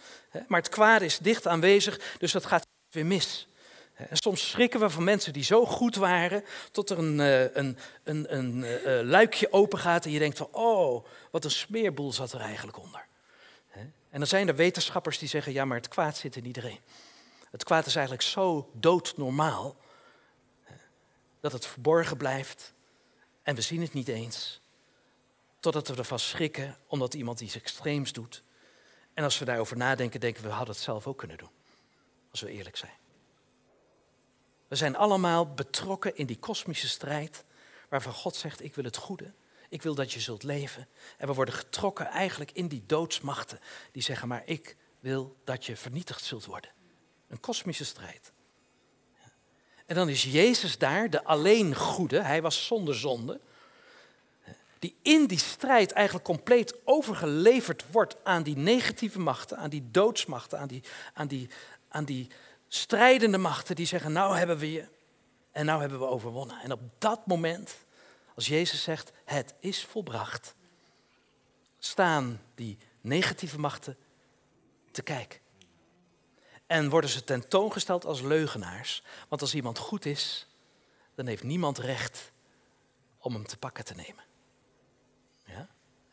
Maar het kwade is dicht aanwezig, dus dat gaat weer mis. En soms schrikken we van mensen die zo goed waren, tot er een, eh, een, een, een, een eh, luikje open gaat en je denkt van, oh, wat een smeerboel zat er eigenlijk onder. En dan zijn er wetenschappers die zeggen, ja, maar het kwaad zit in iedereen. Het kwaad is eigenlijk zo doodnormaal dat het verborgen blijft en we zien het niet eens. Totdat we ervan schrikken omdat iemand iets extreems doet. En als we daarover nadenken, denken we, we hadden het zelf ook kunnen doen. Als we eerlijk zijn. We zijn allemaal betrokken in die kosmische strijd waarvan God zegt, ik wil het goede. Ik wil dat je zult leven. En we worden getrokken eigenlijk in die doodsmachten die zeggen, maar ik wil dat je vernietigd zult worden. Een kosmische strijd. En dan is Jezus daar, de alleen goede, hij was zonder zonde, die in die strijd eigenlijk compleet overgeleverd wordt aan die negatieve machten, aan die doodsmachten, aan die, aan die, aan die strijdende machten die zeggen, nou hebben we je en nou hebben we overwonnen. En op dat moment, als Jezus zegt, het is volbracht, staan die negatieve machten te kijken. En worden ze tentoongesteld als leugenaars. Want als iemand goed is, dan heeft niemand recht om hem te pakken te nemen.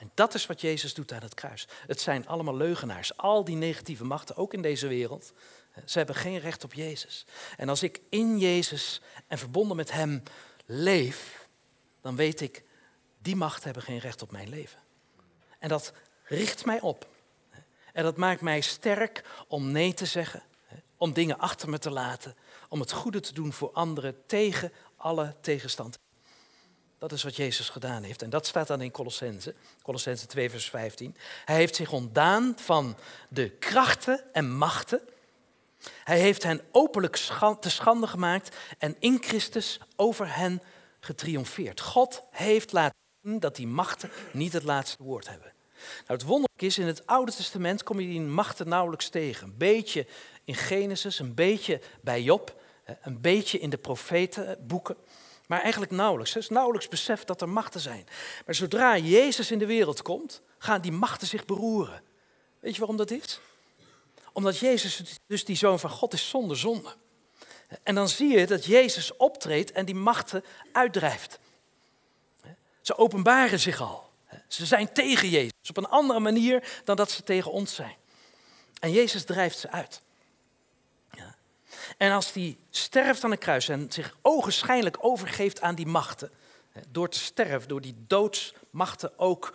En dat is wat Jezus doet aan het kruis. Het zijn allemaal leugenaars. Al die negatieve machten, ook in deze wereld, ze hebben geen recht op Jezus. En als ik in Jezus en verbonden met Hem leef, dan weet ik, die machten hebben geen recht op mijn leven. En dat richt mij op. En dat maakt mij sterk om nee te zeggen, om dingen achter me te laten, om het goede te doen voor anderen tegen alle tegenstand. Dat is wat Jezus gedaan heeft. En dat staat dan in Colossense, Colossense 2, vers 15. Hij heeft zich ontdaan van de krachten en machten. Hij heeft hen openlijk te schande gemaakt en in Christus over hen getriomfeerd. God heeft laten zien dat die machten niet het laatste woord hebben. Nou, het wonderlijke is, in het Oude Testament kom je die machten nauwelijks tegen. Een beetje in Genesis, een beetje bij Job, een beetje in de profetenboeken. Maar eigenlijk nauwelijks. Het is nauwelijks beseft dat er machten zijn. Maar zodra Jezus in de wereld komt, gaan die machten zich beroeren. Weet je waarom dat is? Omdat Jezus, dus die zoon van God, is zonder zonde. En dan zie je dat Jezus optreedt en die machten uitdrijft. Ze openbaren zich al. Ze zijn tegen Jezus op een andere manier dan dat ze tegen ons zijn. En Jezus drijft ze uit. En als hij sterft aan het kruis en zich ogenschijnlijk overgeeft aan die machten, door te sterven, door die doodsmachten ook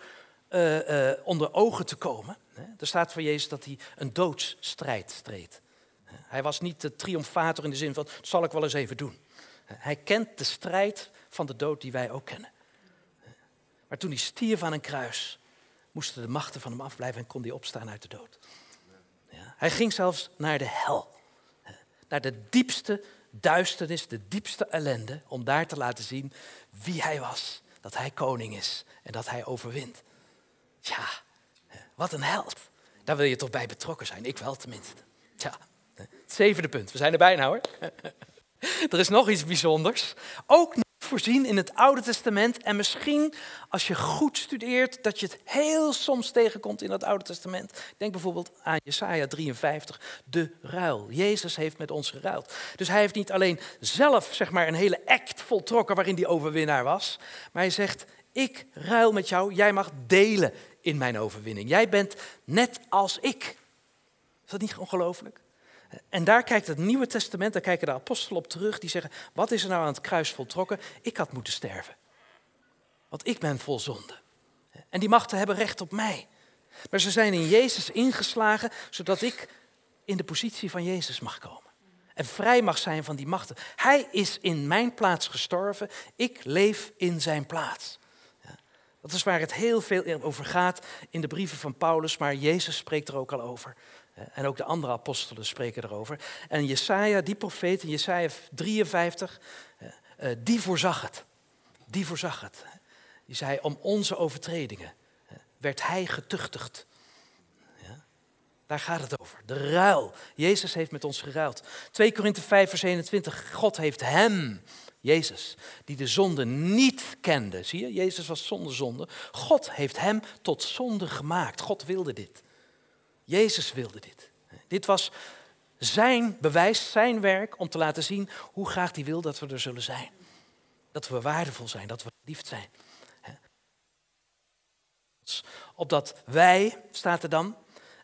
uh, uh, onder ogen te komen. Er staat voor Jezus dat hij een doodsstrijd streed. Hij was niet de triomfator in de zin van, dat zal ik wel eens even doen. Hij kent de strijd van de dood die wij ook kennen. Maar toen hij stierf aan een kruis, moesten de machten van hem afblijven en kon hij opstaan uit de dood. Ja, hij ging zelfs naar de hel. Naar de diepste duisternis, de diepste ellende, om daar te laten zien wie hij was. Dat hij koning is en dat hij overwint. Ja, wat een held. Daar wil je toch bij betrokken zijn. Ik wel tenminste. Ja, het zevende punt. We zijn er bijna hoor. (laughs) Er is nog iets bijzonders. Ook voorzien in het Oude Testament. En misschien als je goed studeert, dat je het heel soms tegenkomt in het Oude Testament. Denk bijvoorbeeld aan Jesaja 53, de ruil. Jezus heeft met ons geruild. Dus hij heeft niet alleen zelf zeg maar, een hele act voltrokken waarin hij overwinnaar was. Maar hij zegt, ik ruil met jou, jij mag delen in mijn overwinning. Jij bent net als ik. Is dat niet ongelooflijk? En daar kijkt het Nieuwe Testament, daar kijken de apostelen op terug, die zeggen, wat is er nou aan het kruis voltrokken? Ik had moeten sterven. Want ik ben vol zonde. En die machten hebben recht op mij. Maar ze zijn in Jezus ingeslagen, zodat ik in de positie van Jezus mag komen. En vrij mag zijn van die machten. Hij is in mijn plaats gestorven, ik leef in zijn plaats. Dat is waar het heel veel over gaat in de brieven van Paulus, maar Jezus spreekt er ook al over. En ook de andere apostelen spreken erover. En Jesaja, die profeet in Jesaja 53, eh, eh, die voorzag het. Die voorzag het. Die zei, om onze overtredingen eh, werd hij getuchtigd. Ja? Daar gaat het over. De ruil. Jezus heeft met ons geruild. 2 Korinthe 5 vers 21. God heeft hem, Jezus, die de zonde niet kende. Zie je, Jezus was zonder zonde. God heeft hem tot zonde gemaakt. God wilde dit. Jezus wilde dit. Dit was zijn bewijs, zijn werk om te laten zien hoe graag hij wil dat we er zullen zijn. Dat we waardevol zijn, dat we liefd zijn. Opdat wij, staat er dan,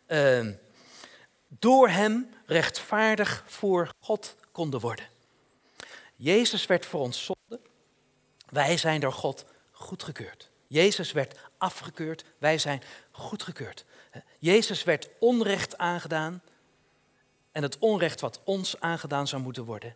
uh, door hem rechtvaardig voor God konden worden. Jezus werd voor ons zonde. Wij zijn door God goedgekeurd. Jezus werd afgekeurd. Wij zijn goedgekeurd. Jezus werd onrecht aangedaan. En het onrecht wat ons aangedaan zou moeten worden,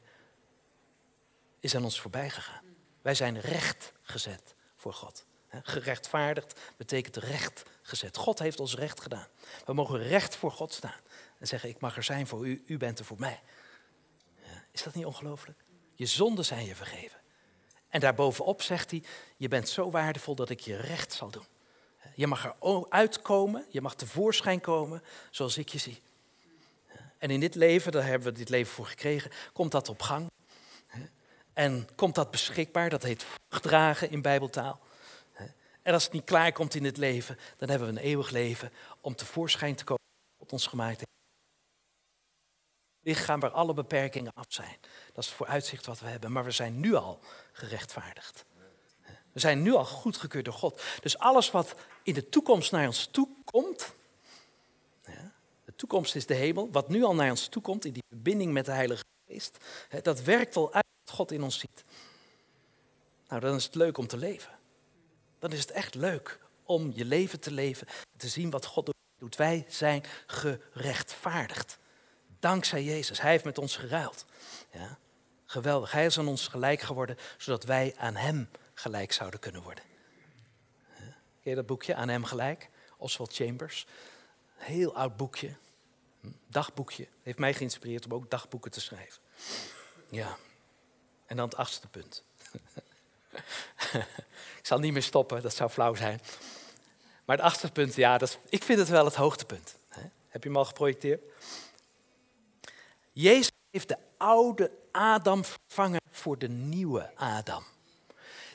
is aan ons voorbij gegaan. Wij zijn recht gezet voor God. Gerechtvaardigd betekent recht gezet. God heeft ons recht gedaan. We mogen recht voor God staan. En zeggen, ik mag er zijn voor u, u bent er voor mij. Is dat niet ongelooflijk? Je zonden zijn je vergeven. En daarbovenop zegt hij, je bent zo waardevol dat ik je recht zal doen. Je mag er uitkomen, je mag tevoorschijn komen zoals ik je zie. En in dit leven, daar hebben we dit leven voor gekregen, komt dat op gang. En komt dat beschikbaar, dat heet vruchtdragen in bijbeltaal. En als het niet klaar komt in dit leven, dan hebben we een eeuwig leven om tevoorschijn te komen op ons gemaakt lichaam waar alle beperkingen af zijn. Dat is het vooruitzicht wat we hebben. Maar we zijn nu al gerechtvaardigd. We zijn nu al goedgekeurd door God. Dus alles wat in de toekomst naar ons toe komt. de toekomst is de hemel. Wat nu al naar ons toe komt in die verbinding met de Heilige Geest. dat werkt al uit wat God in ons ziet. Nou, dan is het leuk om te leven. Dan is het echt leuk om je leven te leven. Te zien wat God doet. Wij zijn gerechtvaardigd. Dankzij Jezus. Hij heeft met ons geruild. Ja? Geweldig. Hij is aan ons gelijk geworden, zodat wij aan Hem gelijk zouden kunnen worden. Ken je dat boekje, Aan Hem gelijk? Oswald Chambers. Heel oud boekje. Hm, dagboekje. Heeft mij geïnspireerd om ook dagboeken te schrijven. Ja. En dan het achtste punt. (laughs) ik zal niet meer stoppen, dat zou flauw zijn. Maar het achtste punt, ja, dat is, ik vind het wel het hoogtepunt. Heb je hem al geprojecteerd? Jezus heeft de oude Adam vervangen voor de nieuwe Adam.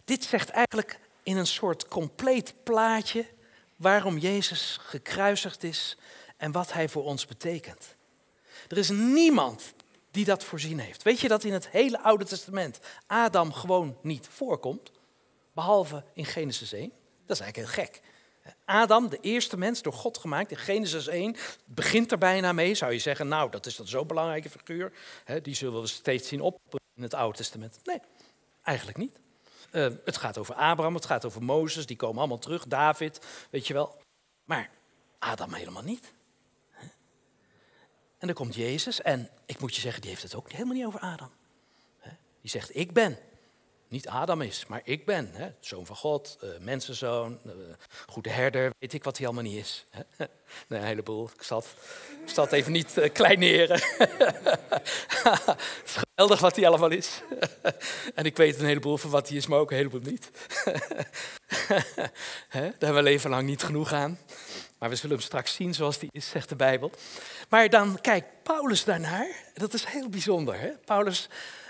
Dit zegt eigenlijk in een soort compleet plaatje waarom Jezus gekruisigd is en wat hij voor ons betekent. Er is niemand die dat voorzien heeft. Weet je dat in het hele Oude Testament Adam gewoon niet voorkomt, behalve in Genesis 1? Dat is eigenlijk heel gek. Adam, de eerste mens, door God gemaakt, in Genesis 1, begint er bijna mee. Zou je zeggen, nou, dat is dat zo'n belangrijke figuur. Die zullen we steeds zien op in het Oude Testament. Nee, eigenlijk niet. Uh, het gaat over Abraham, het gaat over Mozes, die komen allemaal terug. David, weet je wel. Maar Adam helemaal niet. En dan komt Jezus en ik moet je zeggen, die heeft het ook helemaal niet over Adam. Die zegt, ik ben niet Adam is, maar ik ben. Hè? Zoon van God, uh, mensenzoon, uh, goede herder, weet ik wat hij allemaal niet is. (laughs) Een heleboel. Ik ik even niet uh, kleineren. (laughs) geweldig wat hij allemaal is. (laughs) en ik weet een heleboel van wat hij is, maar ook een heleboel niet. Daar hebben we leven lang niet genoeg aan. Maar we zullen hem straks zien zoals die is, zegt de Bijbel. Maar dan kijkt Paulus daarnaar. Dat is heel bijzonder. Hè? Paulus,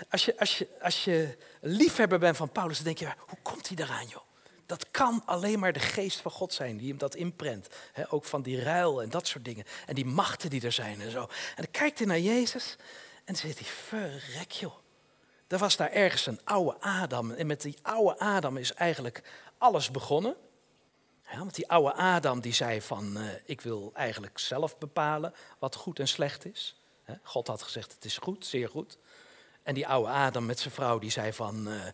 als je, als, je, als je liefhebber bent van Paulus, dan denk je, hoe komt hij daaraan, joh? Dat kan alleen maar de geest van God zijn die hem dat inprent. Ook van die ruil en dat soort dingen. En die machten die er zijn en zo. En dan kijkt hij naar Jezus en zegt hij, verrek joh. Er was daar ergens een oude Adam. En met die oude Adam is eigenlijk alles begonnen. Ja, want die oude Adam die zei van, uh, ik wil eigenlijk zelf bepalen wat goed en slecht is. God had gezegd, het is goed, zeer goed. En die oude Adam met zijn vrouw die zei van, uh,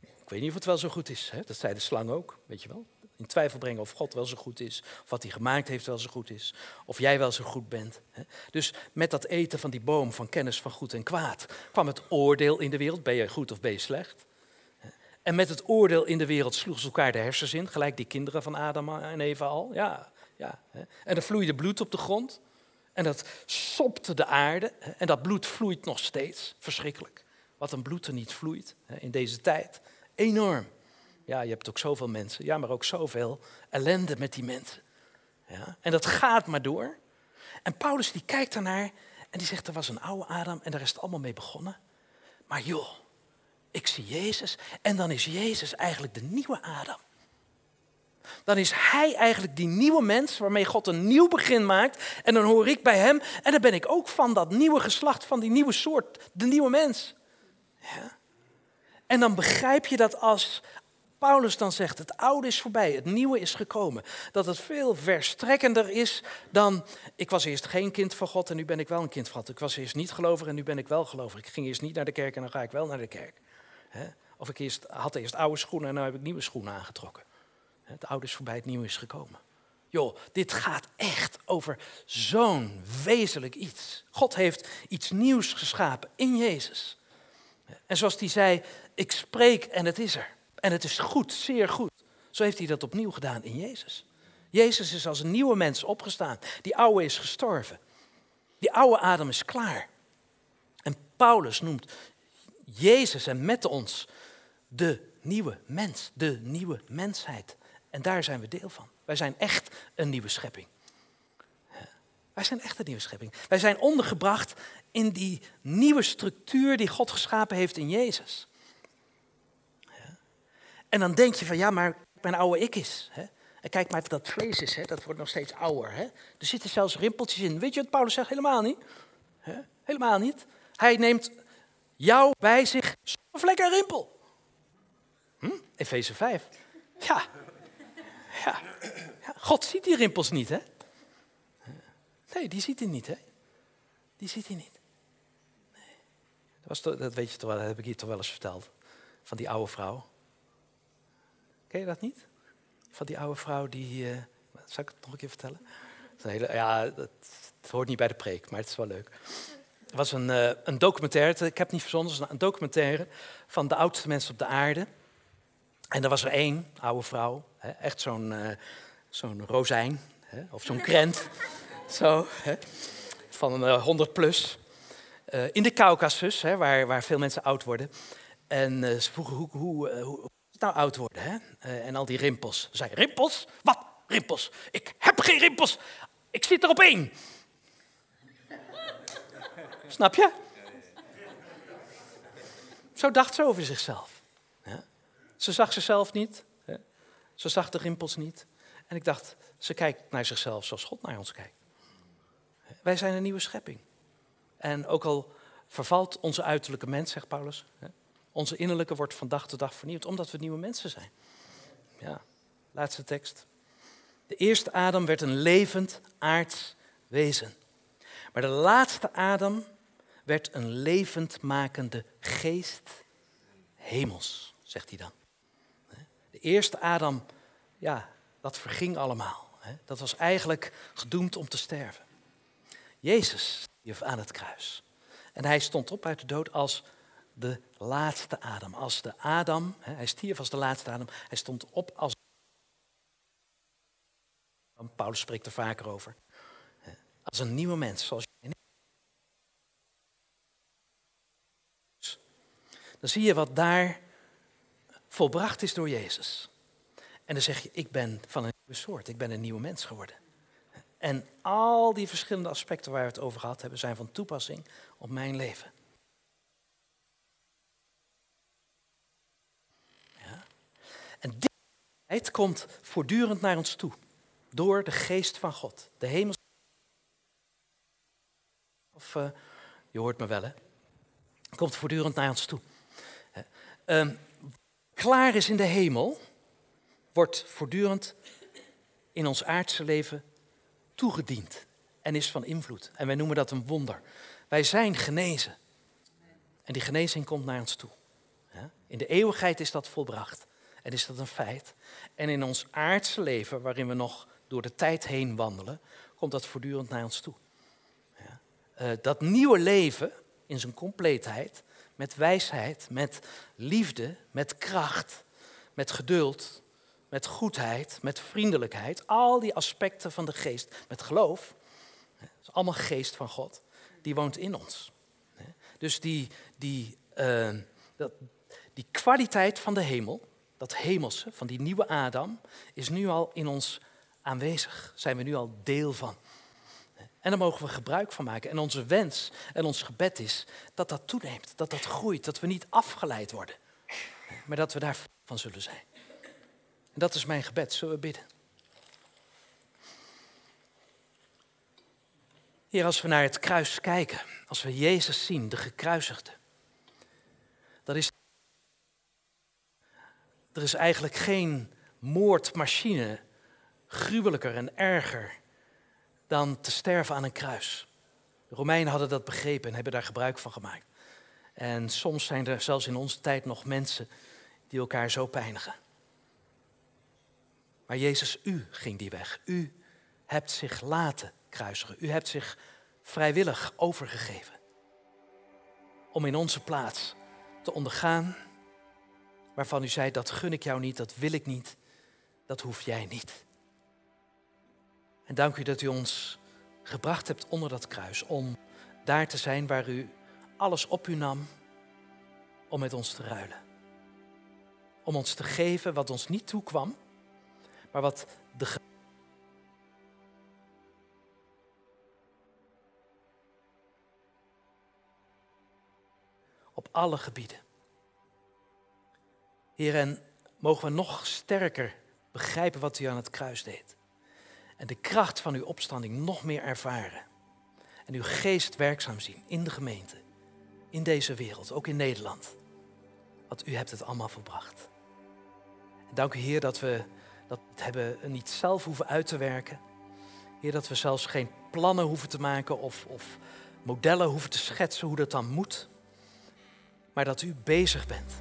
ik weet niet of het wel zo goed is. Hè? Dat zei de slang ook, weet je wel. In twijfel brengen of God wel zo goed is, of wat hij gemaakt heeft wel zo goed is, of jij wel zo goed bent. Hè? Dus met dat eten van die boom van kennis van goed en kwaad kwam het oordeel in de wereld, ben je goed of ben je slecht? En met het oordeel in de wereld sloegen ze elkaar de hersens in, gelijk die kinderen van Adam en Eva al. Ja, ja. En er vloeide bloed op de grond. En dat sopte de aarde. En dat bloed vloeit nog steeds. Verschrikkelijk. Wat een bloed er niet vloeit in deze tijd. Enorm. Ja, je hebt ook zoveel mensen. Ja, maar ook zoveel ellende met die mensen. Ja, en dat gaat maar door. En Paulus die kijkt ernaar en die zegt, er was een oude Adam en daar is het allemaal mee begonnen. Maar joh, ik zie Jezus en dan is Jezus eigenlijk de nieuwe Adam. dan is hij eigenlijk die nieuwe mens waarmee God een nieuw begin maakt. En dan hoor ik bij hem en dan ben ik ook van dat nieuwe geslacht, van die nieuwe soort, de nieuwe mens. Ja. En dan begrijp je dat als Paulus dan zegt, het oude is voorbij, het nieuwe is gekomen. Dat het veel verstrekkender is dan, ik was eerst geen kind van God en nu ben ik wel een kind van God. Ik was eerst niet gelovig en nu ben ik wel gelovig. Ik ging eerst niet naar de kerk en dan ga ik wel naar de kerk. Of ik eerst, had eerst oude schoenen en nu heb ik nieuwe schoenen aangetrokken. Het oude is voorbij, het nieuwe is gekomen. Joh, dit gaat echt over zo'n wezenlijk iets. God heeft iets nieuws geschapen in Jezus. En zoals hij zei, ik spreek en het is er. En het is goed, zeer goed. Zo heeft hij dat opnieuw gedaan in Jezus. Jezus is als een nieuwe mens opgestaan. Die oude is gestorven. Die oude adem is klaar. En Paulus noemt Jezus en met ons de nieuwe mens, de nieuwe mensheid. En daar zijn we deel van. Wij zijn echt een nieuwe schepping. Wij zijn echt een nieuwe schepping. Wij zijn ondergebracht in die nieuwe structuur die God geschapen heeft in Jezus. En dan denk je van ja, maar mijn oude ik is. Hè? En kijk maar, dat vlees is, hè? dat wordt nog steeds ouder. Hè? Er zitten zelfs rimpeltjes in. Weet je wat Paulus zegt? Helemaal niet. Helemaal niet. Hij neemt jou bij zich zonder rimpel. Hm? Efeze 5. Ja. ja. God ziet die rimpels niet, hè? Nee, die ziet hij niet, hè? Die ziet hij niet. Nee. Dat, was dat weet je toch wel, dat heb ik hier toch wel eens verteld. Van die oude vrouw. Ken je dat niet? Van die oude vrouw die. Uh, zal ik het nog een keer vertellen? Hele, ja, het, het, hoort niet bij de preek, maar het is wel leuk. Het was een, uh, een documentaire, ik heb het niet verzonnen, een documentaire van de oudste mensen op de aarde. En er was er één, oude vrouw, hè, echt zo'n uh, zo'n rozijn, hè, of zo'n krent, (laughs) zo, hè, van een 100 plus. in de Caucasus, waar, waar veel mensen oud worden. En ze vroegen hoe, hoe, hoe nou oud worden, hè? Uh, en al die rimpels. Zei, rimpels? Wat? Rimpels? Ik heb geen rimpels. Ik zit er op één. Snap je? Zo dacht ze over zichzelf. Ze zag zichzelf niet. Ze zag de rimpels niet. En ik dacht, ze kijkt naar zichzelf zoals God naar ons kijkt. Wij zijn een nieuwe schepping. En ook al vervalt onze uiterlijke mens, zegt Paulus, onze innerlijke wordt van dag tot dag vernieuwd, omdat we nieuwe mensen zijn. Ja, laatste tekst. De eerste Adam werd een levend aards wezen. Maar de laatste Adam werd een levendmakende geest hemels, zegt hij dan. De eerste Adam, ja, dat verging allemaal. Dat was eigenlijk gedoemd om te sterven. Jezus stierf aan het kruis. En hij stond op uit de dood als de laatste Adam. Als de Adam, hij stierf als de laatste Adam, hij stond op als. Paulus spreekt er vaker over. Als een nieuwe mens, zoals je. Dan zie je wat daar volbracht is door Jezus. En dan zeg je, ik ben van een nieuwe soort, ik ben een nieuwe mens geworden. En al die verschillende aspecten waar we het over gehad hebben, zijn van toepassing op mijn leven. En dit tijd komt voortdurend naar ons toe. Door de geest van God. De hemel. Of uh, je hoort me wel, hè? Komt voortdurend naar ons toe. Uh, klaar is in de hemel, wordt voortdurend in ons aardse leven toegediend en is van invloed. En wij noemen dat een wonder. Wij zijn genezen. En die genezing komt naar ons toe. In de eeuwigheid is dat volbracht. En is dat een feit. En in ons aardse leven, waarin we nog door de tijd heen wandelen, komt dat voortdurend naar ons toe. Uh, dat nieuwe leven in zijn compleetheid, met wijsheid, met liefde, met kracht, met geduld, met goedheid, met vriendelijkheid, al die aspecten van de geest, met geloof, dat is allemaal geest van God, die woont in ons. Dus die, die, uh, dat, die kwaliteit van de hemel, dat hemelse, van die nieuwe Adam, is nu al in ons aanwezig. Zijn we nu al deel van. En daar mogen we gebruik van maken. En onze wens en ons gebed is dat dat toeneemt, dat dat groeit, dat we niet afgeleid worden, maar dat we daar van zullen zijn. En dat is mijn gebed, zullen we bidden. Hier als we naar het kruis kijken, als we Jezus zien, de gekruisigde, dan is er is eigenlijk geen moordmachine gruwelijker en erger dan te sterven aan een kruis. De Romeinen hadden dat begrepen en hebben daar gebruik van gemaakt. En soms zijn er zelfs in onze tijd nog mensen die elkaar zo pijnigen. Maar Jezus, u ging die weg. U hebt zich laten kruisigen. U hebt zich vrijwillig overgegeven. Om in onze plaats te ondergaan waarvan u zei, dat gun ik jou niet, dat wil ik niet, dat hoef jij niet. En dank u dat u ons gebracht hebt onder dat kruis om daar te zijn waar u alles op u nam om met ons te ruilen. Om ons te geven wat ons niet toekwam, maar wat de op alle gebieden. Heer, en mogen we nog sterker begrijpen wat u aan het kruis deed. En de kracht van uw opstanding nog meer ervaren. En uw geest werkzaam zien in de gemeente, in deze wereld, ook in Nederland. Want u hebt het allemaal volbracht. En dank u Heer dat we dat hebben niet zelf hoeven uit te werken. Heer, dat we zelfs geen plannen hoeven te maken of, of modellen hoeven te schetsen hoe dat dan moet. Maar dat u bezig bent.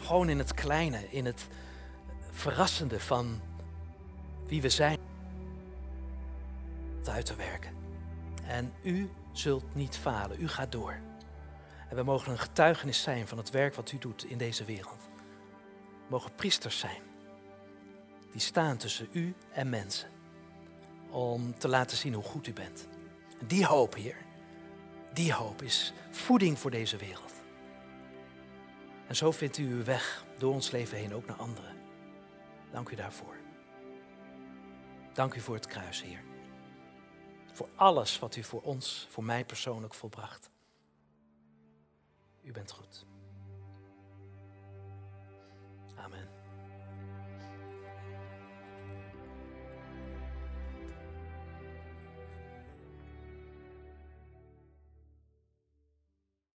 Gewoon in het kleine, in het verrassende van wie we zijn. Uit te werken. En u zult niet falen. U gaat door. En we mogen een getuigenis zijn van het werk wat u doet in deze wereld. We mogen priesters zijn die staan tussen u en mensen. Om te laten zien hoe goed u bent. Die hoop, Heer, die hoop is voeding voor deze wereld. En zo vindt u uw weg door ons leven heen ook naar anderen. Dank u daarvoor. Dank u voor het kruis, Heer. Voor alles wat u voor ons, voor mij persoonlijk volbracht. U bent goed.